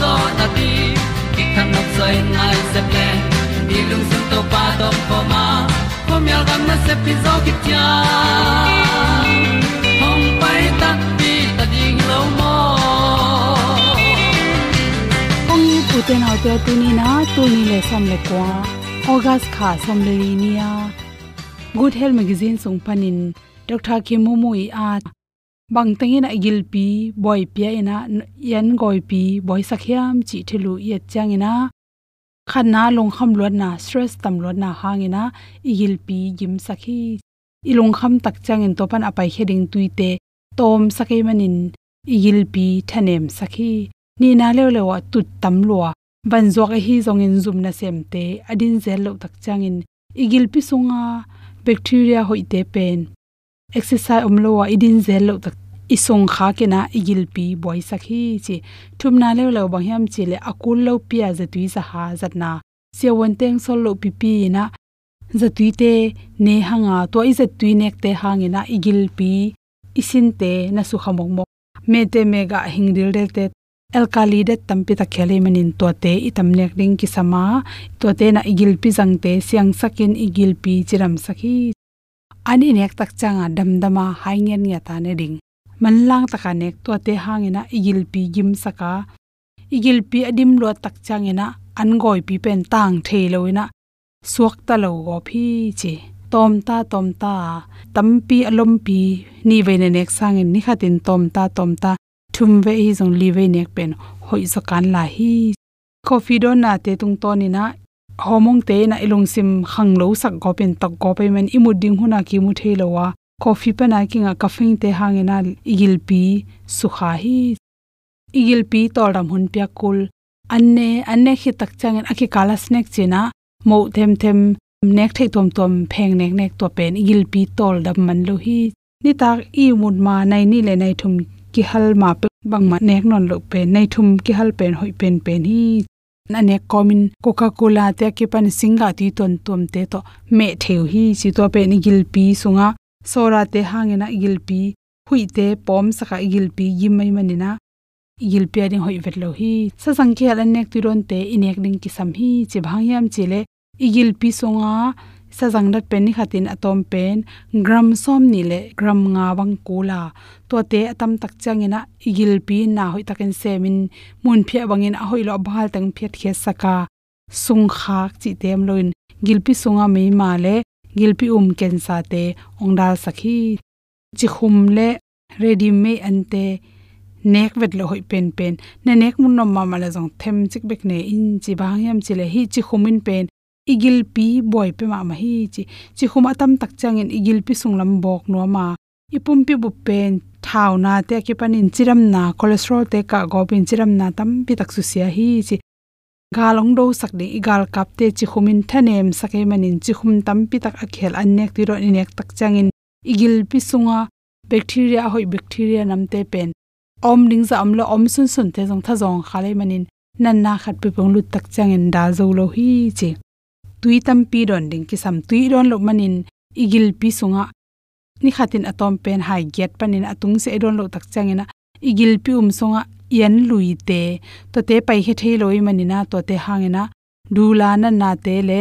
zo na ti ki kan nok sai nai se ple ni lung sun to pa to pa ma. Ko mi al gam na se pi zo ki tia hong pai ta ti ta ding lo mo ong ni pu te na te tu ni na tu ni le som le kwa august kha som le ni ya good health magazine sung panin dr kimumui a à bang tengin a gil pi boy pia ina, yan goi pi, boy sakhiam, chi thilu ye changina khana long kham lot na, stress tam lot na hangina igil pi gim sakhi. Ilong kham tak changin topan apai kheding tuite tom sakai manin, igil pi, thanem sakhi. Ni na le le wa tut tam lua ban zok hi zong in zum na sem te, adin zel lo tak changin igil pi sunga bacteria hoite pen exercise omlowa idin zel lo tak isong kha ke na igil pi boy sakhi chi. Thumna le lo bang yam chi le akul lo pia za tui za ha zat na se won teng sol lo pi pi na za tui te ne hanga. To i za tui nek te hangena igil pi isin te na su khamong mo me te mega hingril del te alkali de tampi ta khele manin to te itam nek ding ki sama. To te na igil pi jang te siang sakin igil pi chiram sakhi ani nek tak changa damdama haingen ya ta ne ding. Manlang taka nek to te hangena igil pi gim saka. Igil pi adim lo tak changena an goi pi pen tang theloina suak ta lo go phi che tom ta tom ta. Tampi alom pi. Ni ve ne nek sang ni khatin tom ta tom ta. Thum ve hi zong li ve nek pen hoi zo kan la hi. Coffee do na te tung to ni na homong te na ilung sim khang lo sak go pen tak go pe man imuding huna ki mu the lo wa. Coffee pa na kinga kafing te hangena igil pi sukha hi. Igil pi toram hun pya kul. Anne anne khi tak changin akhi kala snack china mo them them nek thei tom tom pheng nek nek to pen igil pi tol dam man lo hi. Ni tak i mun ma nai ni le nai thum ki hal ma pe bang ma nek non lo pe nai thum ki hal pen hoi pen pen hi na nek komin coca cola te ke pan singa ti ton tom te to me theu hi, si to pe, ni gil pi, sunga, sora te hangena igil pi, hui te, pom, saka, igil pi yimai manina igil pi ading hoi vet lo hi, sa sangkhe ala nek ti ron te, inek ding ki sam hi che bhangyam chile igil pi songa sa dat pen ni khatin atom pen, gram som ni le, gram nga wang kula to te atam tak changena igil pi na hoi takin semin, mun phia bangin a hoi lo bhal tang phet khe saka. Sung khak chi tem loin gilpi sunga me ma le gilpi um ken sa te ongdal sakhi chi khum le, ready me ante nek vet lo hoi pen pen. Na nek mun nom ma ma la jong them chik bek ne in, chi bang yam chi le hi chi khumin pen igil pi boy pe ma ma hi chi. Chi khuma tam tak chang in igil pi sung lam bok no ma. Ipum pi bu pen thau na te ki panin chiram na, cholesterol te ka go pin chiram na tam pi tak su sia hi chi. Galong do sak de igal kap te chi khumin thanem sakai manin chi khum tam pi tak akhel annek ti ro inek tak changin igil pi sunga, bacteria hoi bacteria nam te pen. Om ding za amlo om sun sun te jong tha jong khale manin nan na khat pi pong lu tak changin da zo lo hi chi tui tam pi don ding ki sam tui don lo manin igil pi sunga. Ni khatin atom pen hai get panin atung se don lo tak changena igil pi um songa yan lui te. To te pai he thei loi manina, to te hangena dula na na te le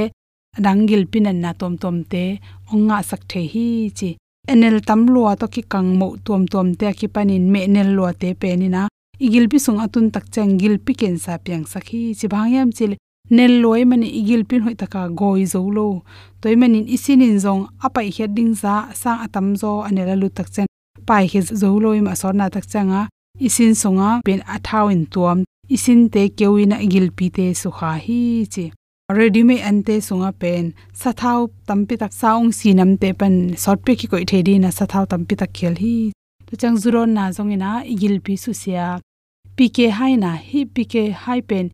dangil pinan na tom tom te. Onga sak the hi chi. Enel tam lua to ki kang mo tom tom te ki panin me nel lua te penina igil pi sung atun tak chang gil pi ken sa piang sakhi chi bhangyam chil nel loi mani igil pin hoi taka goi zo lo. Toy manin isinin zong apai heading za sang atam zo anela lu tak chen pai he zo lo im asor na tak changa isin songa pen athau in tuam. Isin te kewina igil pi te su kha hi chi. Ready me ante sunga pen. Sathau tampi tak saung sinam te pan short pe ki koi thedi na sathau tampi tak khel hi. To chang zuron na zongina igil pi su sia. Pk hai na hi pk hai pen.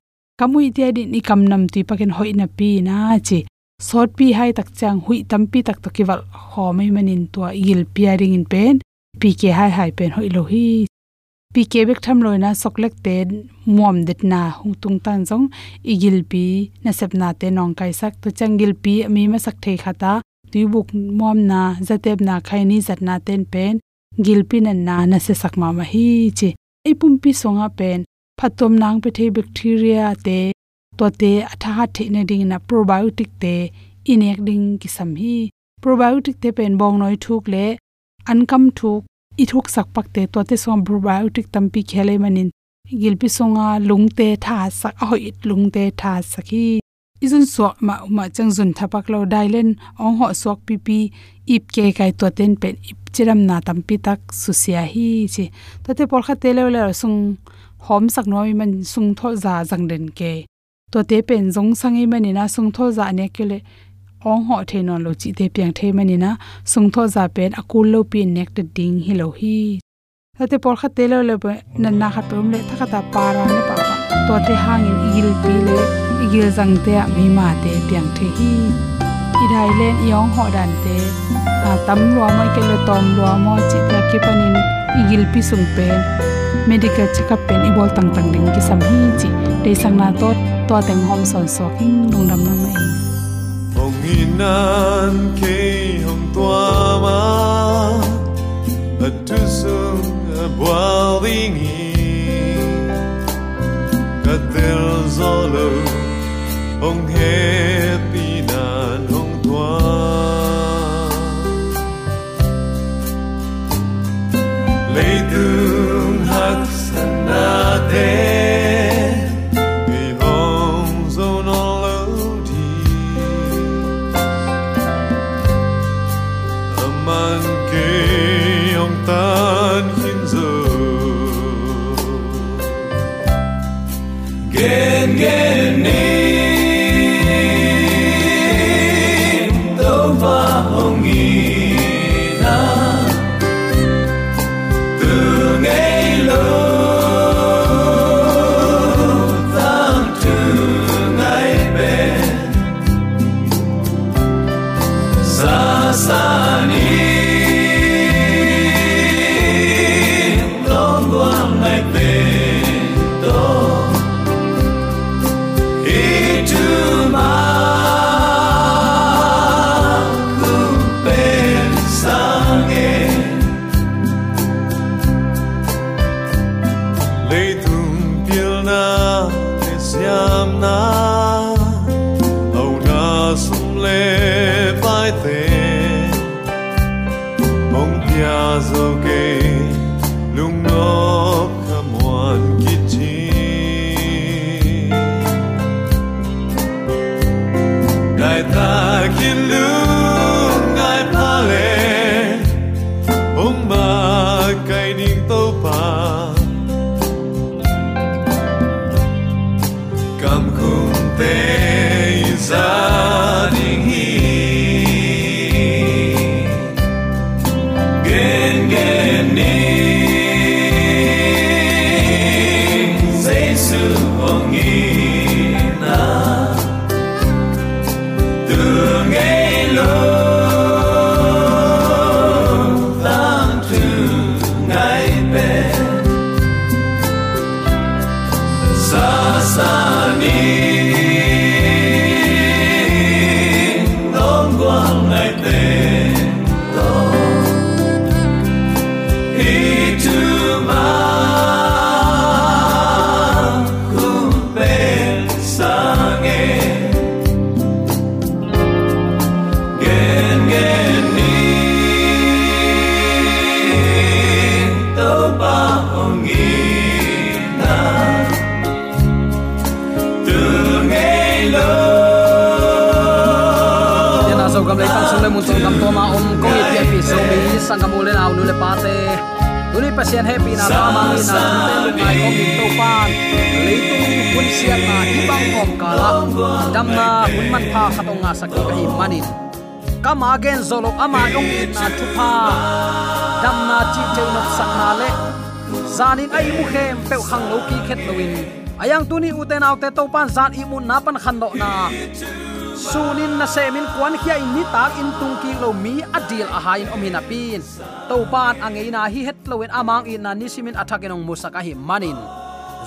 Kamui te di ni kam nam ti paken hoi na pi na chi sot pi hai tak chang hui tam pi tak to kiwal ho mai manin to il piaring in pen pi ke hai hai pen hoi lo hi pi ke bek tham loina soklek te muam det na hung tung tan jong igil pi na sep na te nong kai sak to changil pi mi ma sak thei khata tui buk muam na zatep na khai ni zat na ten pen gil pi na na na se sak ma ma hi chi ei pum pi songa pen phatom nang pe the bacteria te to te atha ha the na ding na probiotic te inek ding ki sam hi. Probiotic te pen bong noi thuk le ankam thuk i thuk sak pak te to te som probiotic tam pi khele manin gilpi songa lungte tha sak a hoi lungte tha sakhi izun swak ma ma changjun thapak lo dailen ong ho swak pi pi ip ke kai to ten pen ip chiram na tam pi tak susia hi chi. To te por kha te le le sung hom sak no mi man sung tho za jang den ke. To te pen jong sang sangi mani na sung tho za ne ke le, ong ho the non lo chi te piang the mani na sung tho za pen akul lo pi nek te ding hi lo hi. Ta te por kha te lo le na na kha pum le tha kha ta pa ra ne pa pa. To te hang in igil pi le, igil jang te a mi ma te piang the hi. I dai len yong ho dan te, a tam lo mo ke le, tom lo mo chi ta ki panin igil pi sung pen. Medical checkup pen ibol tang tang ding ki sam hi chi dei sang na to to teng hom son so king nong dam na mai hong inan ke hong tua ma atu sung a boiling katel zolo hong happy đến vì hồng dâu non lâu đi. Âm an kê ông tan khiến giờ. Gen gen ni pia again, zolo, ama yong in na thupa dam, na, chi te nok sak, na, le. Zanin ai, mu, khem pe khang, lo, ki, khet loin ayang tuni uten autte to pan zan i mun, na, pan, khan, do, na. Sunin na semin kwan khia, in, ni, tak, in, tung, ki, lo, mi adil a hain omin pin. To pan angeina hi het loin amang in na nisimin attack ong musaka hi manin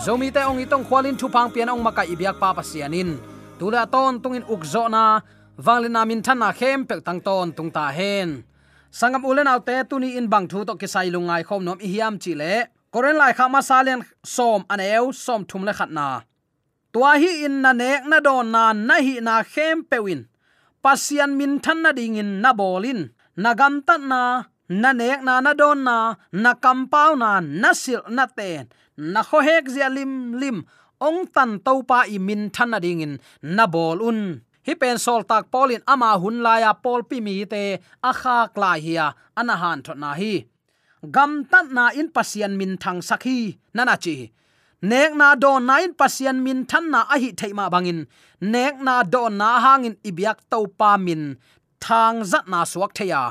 zomi te, ong itong khwalin thupang pian ong maka ibyak pa pasianin tula ton tungin ukzo na wanglina min thana khem pe tang ton, tung ta hen. Sangam ulen autte tuni in bang thu to kisai lungai khom nom i hiam chi le. Koren lai kha ma salen som aneu som thum le khat na. Tua hi in na nek na don na na hi na khem pewin pasian min than na ding in na bolin na gam tat na na nek na na don na na kam pau na na sil na ten na kho hek zia lim lim, ong tan to pa i min than na ding in, na bol un hi pen sol tak polin ama hun la ya pol pi mi te a kha kla hiya ana han thot na hi. Gam tat na in pasian min thang sakhi nana chi. Nek na do na in pasian min than na a hi theima bangin. Nek na do na hangin ibyak to pa min. Thang zat na suak theya.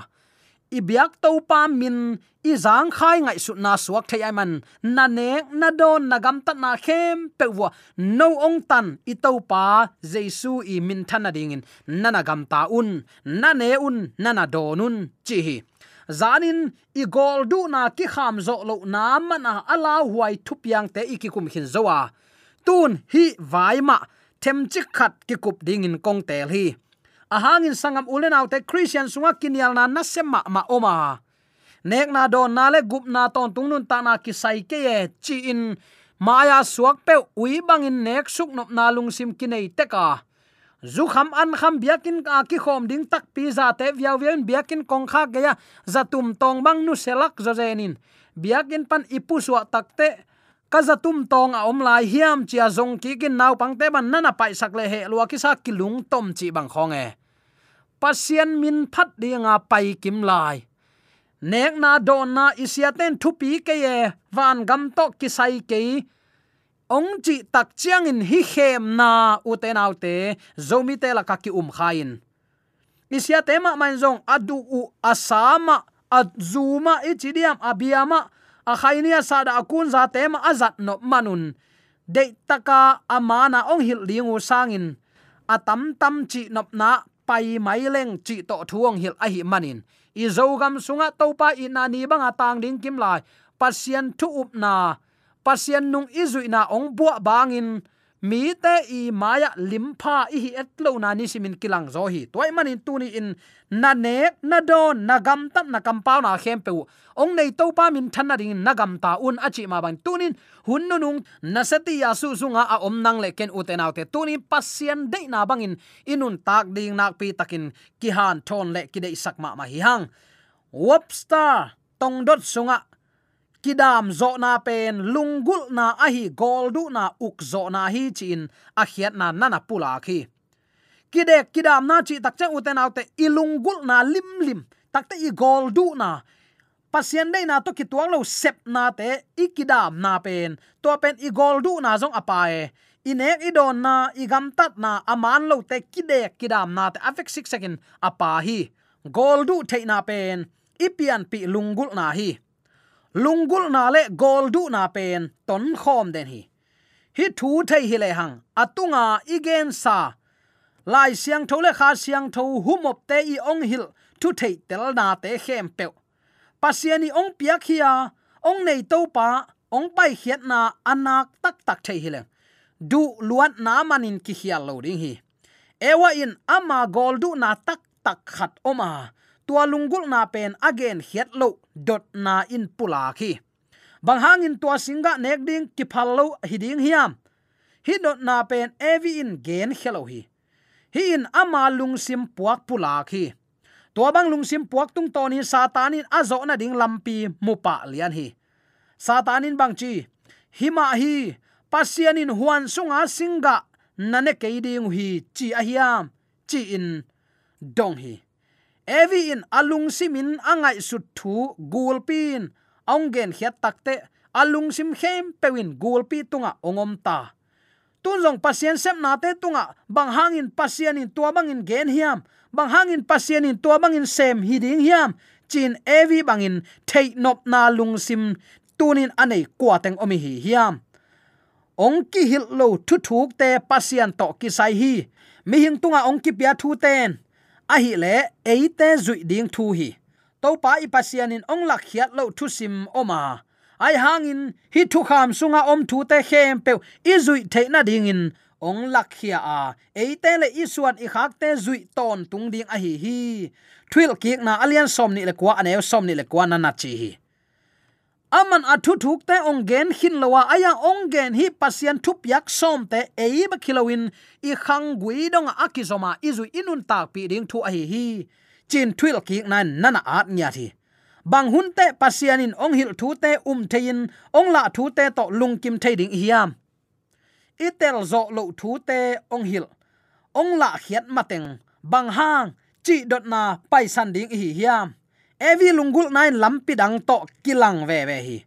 Ibyak to pa min i zang khai ngai su na suak thei ai man. Na ne, na don na gam tat na khem pe wa. No ong tan, i to pa, jesu i min than na dingin na na gam ta un, na ne un, na na donun chi hi. Zanin i gol du na ki kham zo lo na mana ala huai thupiang te ikikum khin zowa tun hi vai ma, them chi khat ki kup ding in kong tel hi. Ahangin sangam ulen autte christian sunga kinial na na sema ma oma nek na don na le gup na ton tung nun ta na ki sai ke ye, chi in maya suak pe ui bang in nek suk nop na lung sim kinai te ka. Zu kham an kham biakin ka ki khom ding tak pi za te viaw vian biakin kong kha ge ya, za tum tong bang nu selak zo zenin biakin pan ipu suwa tak te, ka za tum tong a om lai hiam chia zong ki kin naw pang te ban nana pai sak le he lua ki sa kilung tom chi bang khong e. Pasien min phat dinga pai kim lai nek na don na isiaten thupi ke ye, van gam to ki sai ke. Ong chi tak chiang in hi khem na uten autte zomi te la ka ki um khain isia tema man zong adu u asama azuma ichidiam abiama a khainia sada akun za tema azat no manun. De taka amana ong hil lingu sangin atam tam chi nop na, pai mai leng chi to thuang hil a hi manin i zogam sunga topa ina ni banga tang ding kim lai. Pasien thu upna na. Nung izui na ong bua bangin mi te i maya limpha i hi etlo na ni simin kilang zo hi. Toy manin tuni in na ne, na do, na gam tam, na kam pau na khem pe ong nei to pa min than na ding, na gam ta un achi ma ban. Tunin hun nu nung, na sati ya su sunga a om nang le ken u te te. Tunin pasien de na bangin, inun tak ding nak pi takin, ki han thon le ki dei sak ma ma hi hang. Wopstar tong dot sunga kidam zo na pen lungul na ahi goldu na uk zo na hi, chin a khiat na nana pula khi. Kidek, kidam na chi tak uten autte ilungul na lim lim takte i goldu na. Pasien dei na to ki tuang lo sep na te ikidam na pen, to pen i goldu na zong apae inek idon na igam tat na aman lo te kidek, kidam na te afek six second apa hi. Goldu the na pen ipian pi lungul na hi lungul na le gol du na pen, ton khom den hi. Hi thu thei hi le hang. Atunga igen sa. Lai siang thole kha siang tho humop te i ong hil. Thu thei tel na te khem pe pasiani ong pia khia ong nei to pa. Ong pai khiat na anak tak tak thei hi le. Du luan na manin ki hial lo ding hi. Ewa in ama gol du na tak tak khat oma tua lungul na pen again hiat lo, dot na in pula khi. Bang hangin tua singa nek ding ki phal lo hiding hiam. Hi dot na pen evi in gen hello hi. Hi in ama lung sim puak pula khi. Tua bang lung sim puak tung toni satanin azo na ding lampi mupa lian hi. Satanin bang chi, hima hi, pasianin huan sunga singa nane keiding hi chi ahiam chi in dong hi evi in alung simin angai sut thu gulpin ongen khiat takte alung sim khem pewin gulpi tunga ongom ta. Tunjong pasien sem na te tunga, bang hangin pasien in tua bang in gen hiam, bang hangin pasien in tua bang in sem hiding hiam. Chin evi bangin thei nop na lung sim tunin anei kwateng omi hi hiam. Ong ki hil lo thu thuk te pasien to ki sai hi. Mi hing tunga ong ki pya thu ten a hi le eite zui ding thu hi. To pa i pasian in ong lak hiat lo thu sim oma ai hangin hi thu kham sunga om thu te khem pe i zui the na ding in, ong lak hia a. Eite le i suan i khak te zui ton tung ding a hi. Hi thwil ki na alian som ni le kwa anew som ni le kwa na na chi hi aman athu thuk te ong gen hin lowa aya ong gen hi pasian thup yak som te ei ba kilowin i khang gui dong akizoma izu inun tak pi ding thu a hi hi. Chin thwil ki nan nana at nya thi. Bang hun te pasianin ong hil thu te um thein ong la thu te to lung kim thei ding hiam itel zo lo thu te ong hil. Ong la khiat mateng bang hang, chi dot na pai san ding hi hiam evi lungul nine lampi dang to kilang ve ve hi.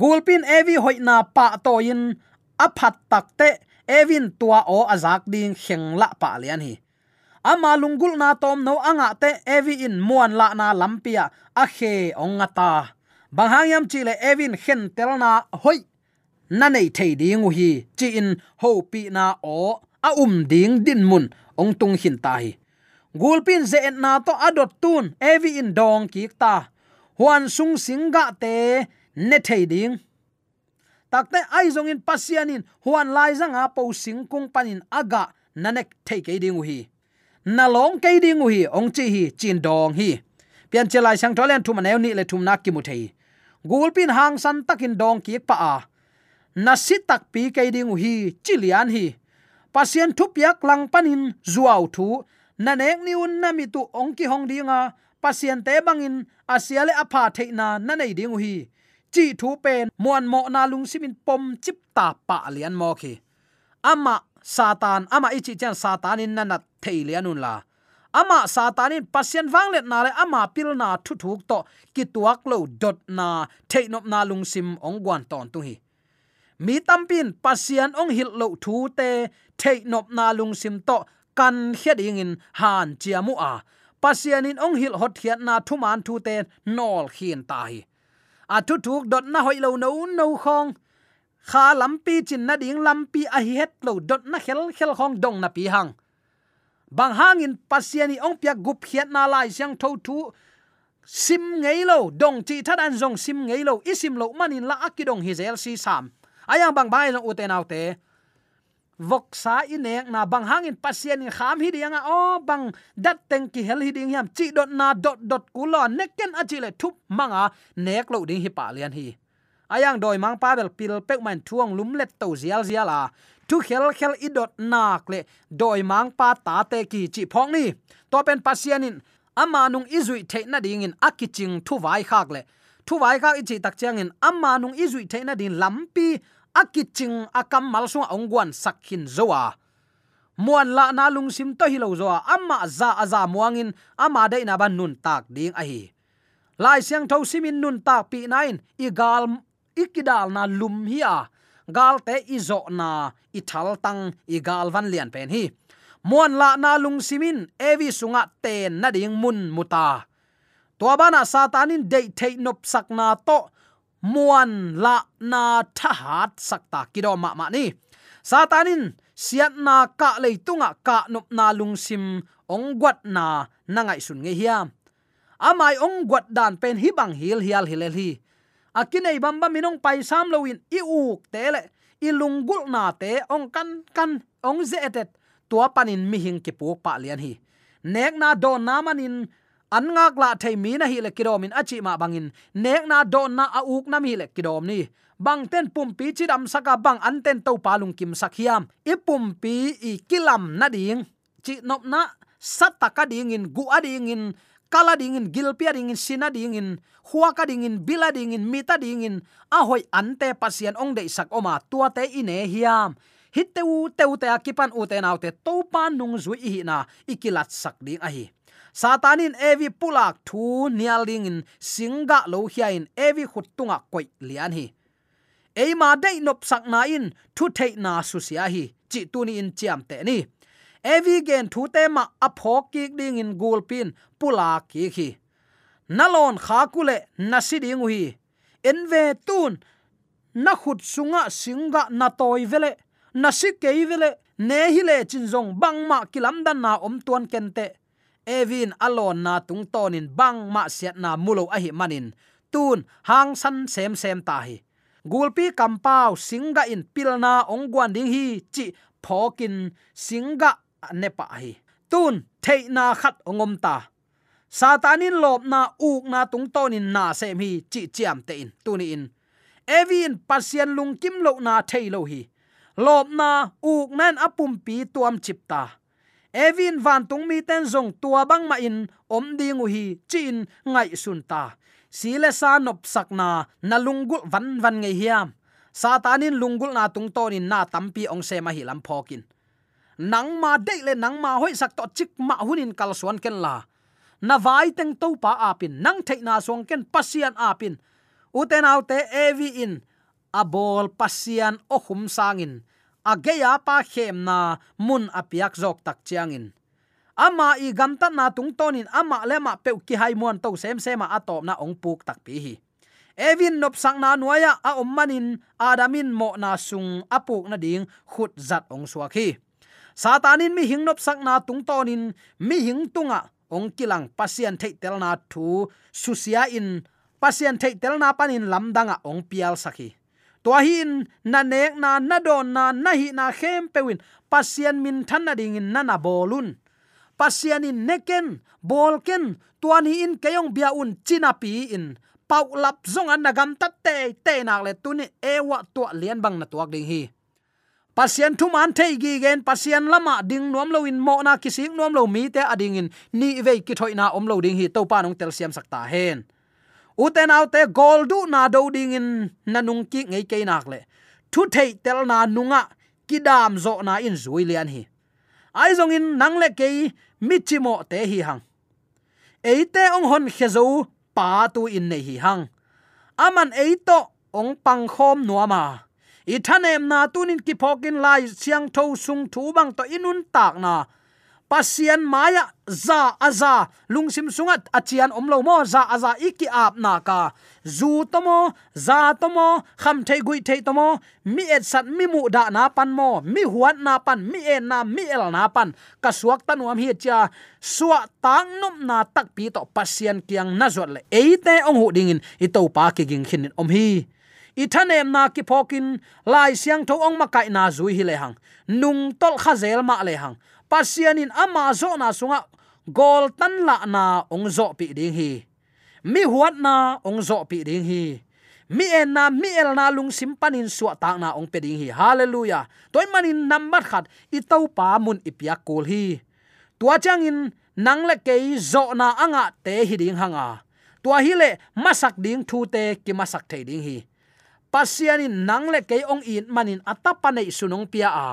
Gulpin evi hoina pa to in aphat takte evin tua o azak ding khengla pa lian hi. Ama lungul na tom no anga te evi in muan la na lampia a khe ongata banghayam chile evin khen telna hoi. Na nei thei ding hi, chi in ho pi na o a um ding din mun ong tung hin ta hi gulpin ze na to adot tun, evi in dong ki ta. Huan sung singa te, ne thei ding. Takte ai zong in pasianin huan lai zanga po sing kung panin aga nanek thei ke ding hi na long ke ding hi ong chi hi, chin dong hi. Pian chelai sang tholen thum aneu ni le thum nak ki mu thei. Gulpin hang san takin dong ki pa a. Na si tak pi ke ding hi chilian hi. Pasien thup yak lang panin zuaw thu na nek ni un na mi tu ong ki hong dinga pasien te bangin asiale apha theina na nei ding hi. Chi thu pen muan mo na lung simin pom chip ta pa lian mo khi. Ama satan, ama ichi chan satan in nanat thei lianun la. Ama satanin pasien wanglet na le, ama pil na thu thuk to ki tuak lo dot na theinop na lung sim ong gwan ton tu hi. Mi tampin pasien ong hil lo thu te theinop na lungsim to kan hiading in han chiamu a. Pasian in ong hil hot hiat na thu man thu te nol khian ta hi. A thu thuk dot na hoi lo no no khong. Kha lampi chin na ding lampi a hi het lo dot na khel khel khong dong na pi hang. Bang hang in pasian pasiani ong pia gup hiat na lai siang tho thu. Sim ngei lo, dong chi thad an zong sim ngei lo, isim lo manin la akidong hi zel si sam. Ayang bang bai lo uten autte vok sa inek na bang hangin pasien in kham hi dianga o, bang dat teng ki hel hi ding yam chi dot na dot dot kulo neken achile thup manga. Nek lo ding hi pa lian hi. Ayang doi mang pa bel pil pek man thuang lum let to zial zial a. Tu khel khel i dot nak le doi mang pa ta te ki chi phong ni. To pen pasianin ama nung izui the na ding in akiching thu vai khak le. Thu vai khak chi tak chang in ama nung izui the na din lampi akiching akam malsu ongwan sakhin zowa. Muan la na lungsim to hilo zowa. Amma za aza muangin ama dei na ban nun tak ding a hi. Lai siang tho simin nun tak pi nain igal ikidal na lum hi a. Gal te izo na, i tang, i van lian pen hi. Muan la na lung simin evi sunga ten na ding mun muta. To bana satanin de thei nop sakna to muan la na thahat sakta kido ma ma ni. Satanin siat na ka leitunga ka nop na lungsim ong gwat na nangai sun nge hiam amai ong gwat dan pen hi bang hil hial hilel hi. Akinei bamba minong pai sam loin i uk tele i lungul na te ong kan kan ong ze etet. Tua panin mi hing ki pu pa lian hi. Nek na do namanin an ngak la thei mi na hi le kidom in achi ma bangin nek na do na a uk na mi le kidom ni. Bang ten pum pi chi dam saka bang an ten to palung kim sakhiam i pum pi i kilam na ding. Chi nop na sataka ding in, gu ading in, kala ding in, gil pia ding in, sina ding in huaka ding in, bila ding in, mita ding in. A hoi ante pasian ong de sak oma tua te ine hiam. Hiteu teu te akipan u te naute to pan nung zui hi na. Ikilat sak ding a hi satanin evi pulak thu nialing in singa lo hiain evi khutunga koi lian hi. Eima dei nop sak na in thu thei na su sia hi. Chi tuni in chiam te ni. Evi gen thu te ma apho ki ding in gulpin pula ki khi nalon kha kule nasiding hi. Enve tun na khut sunga singa na toy vele na sikei vele ne hi le chinjong bangma kilam dan na om tuan kente evin alon na tung tonin bang ma siat na mulo a hi manin. Tun, hang san sem sem ta hi. Gulpi kampau singa in pilna ongwan ding hi chi phokin singa nepa hi. Tun theina khat ongom ta. Satanin lob na uk na tung tonin na sem hi chi chiam te in, tuni in. Evin pasien lung kim lo na thailo hi. Lob na uk nan apum pi tuam chipta evin van tung mi ten zong tua bang ma in, om ding hi chin ngai sun ta. Sile sa nop sakna na lungul van van nge hiam. Satanin lungul na tung tonin na tampi ong se ma hi lam phokin nang ma de le nang ma hoi sak to chik ma hunin kal suan ken la. Na vai teng to pa apin nang thei na song ken pasian apin uten autte evi in abol pasian o khum sangin ageya pa khem na mun apiak jok tak chiangin. Ama i gamta na tung tonin, ama le ma pe ki hai mon to sem sema atop na ong puk tak pi hi. Evin nop sang na nuaya a ommanin adamin mo na sung apuk na ding khut zat ong suaki satanin mi hing nop sak na tung tonin, mi hing tunga ong kilang pasian thei tel na thu susia in pasian thei tel na panin lamdanga ong pial sakhi tua hin na nek na na don na na hi na khem pewin. Pasien min than na ding in na na bolun. Pasien in neken, bolken tuani in kayong bia un chinapi in. Pau lap zong an nagam tat te te nak le tuni ewa tua lian bang na tuak ding hi. Pasien thu man thei gi gen, pasien lama ding nuam lo in, mo na kising nuam lo mi te ading in. Ni ve ki thoi na om lo ding hi, to pa nong tel siam sakta hen uten autte goldu na do ding in nanung ki ngei ke nak le. Thu thei tel na nunga kidam zo na in zui lian hi. Ai zong in nang le ke michimo te hi hang. Eite ong hon khezo pa tu in nei hi hang. Aman eito ong pang khom nuama ithanem na tunin ki phokin lai siang tho sung thu bang to inun tak na pasian maya za aza. Lungsim sungat achian omlo mo, za aza iki ap na ka. Zu tomo, za tomo, kham thei gui thei tomo. Mi et sat, mi mu da na pan mo. Mi huat na pan, mi e na, mi el na pan. Ka suak tanuam hi cha. Suwa tang nom na tak pi to pasian kiang na zot le. Eite ong hu dingin i to pa ki ging khin om hi. I thanem na ki phokin lai siang tho ong ma kai na zui hi le hang. Nung tol kha zel ma le hang pasianin ama zo na sunga, gol tan la na ong zo pi ding hi. Mi huat na ong zo pi ding hi. Mi en na, mi el na lung sim panin suwa ta na ong pe ding hi. Hallelujah. Toy manin number khat, i tau pa mun ipia kul hi. Tua chang in nang le ke zo na anga te hi ding hanga. Tua hi le masak ding thu te ki masak thei ding hi. Pasianin nang le ke ong in manin atapa nei sunong pia a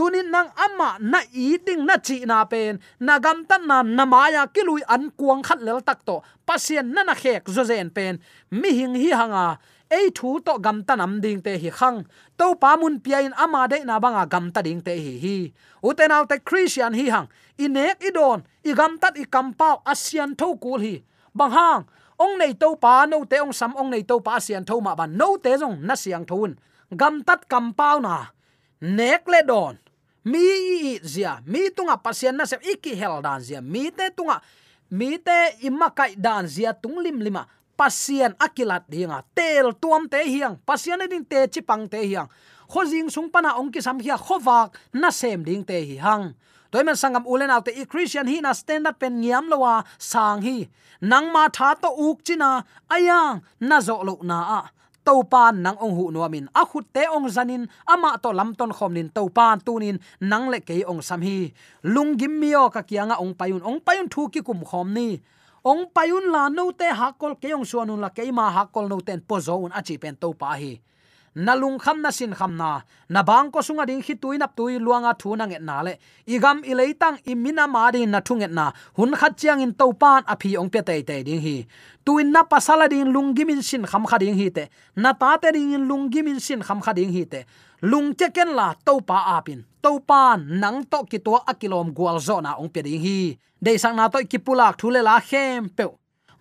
tunin nang ama na i ding na chi na pen. Na gam tan na na maya kilui an kuang khat lel tak to. Pasien na na khek zo zen pen. Mi hing hi hanga. Ei thu to gam tan am ding te hi khang. To pa mun pia in ama de na banga gam ta ding te hi hi. Uten out te christian hi hang. Inek idon i gam tat i kampau asian tho kul hi. Bang hang. Ong nei to pa no te ong sam ong nei to pa asian tho ma ban. No te jong na siang thun gam tat kampau na. Nek le don mi zia mi tunga pasien na se iki hel dan zia. Mi te tunga mi te imma kai dan zia tung lim lima pasien akilat dinga tel tuam te hiang pasien din te chipang te hiang khojing sung pana ong ki sam hia khowak na sem ding te hi hang toy men sangam ulen alte i christian hi na stand up pen ngiam lowa sang hi. Nang ma tha to uk china ayang, na zo lo na a topan nang ong hu nuamin a khut te ong zanin ama to lamton khomnin khom nin. Tunin nang le ke ong sam hi. Lungim mio ka kianga ong payun. Ong payun thu ki kum khomni ong payun la no te hakol ke ong suanun la ke ma hakol no ten po un achi pen topa hi nalung kham na sin kham na. Na bang ko sunga ding hi tuinap tui luanga thuna nge na le. Igam ileitang imina ma din na thunge na. Hun khat chiang in topan api ong pe te te ding hi. Tuin na pasala ding lungimin sin kham kha ding hi te. Na ta te ding in lungimin sin kham kha ding hi te. Lung che ken la topa apin topan nang to ki to akilom gwal zo na ong pe ding hi. De sang na to ki pulak thule la khem pe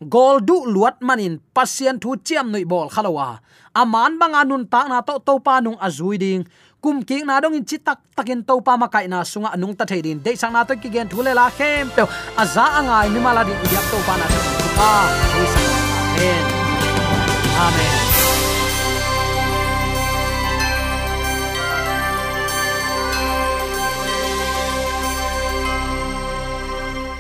gol du luat manin, pasien thu chiam noi bol khalawa aman bang nun tak na to to pa nung azui ding. Kum ki na dong in chitak takin to pa makai na sunga nung ta thein de sang na to ki gen thule la khem pe aza angai ni mala di yak to pa na ta pa amen. Amen.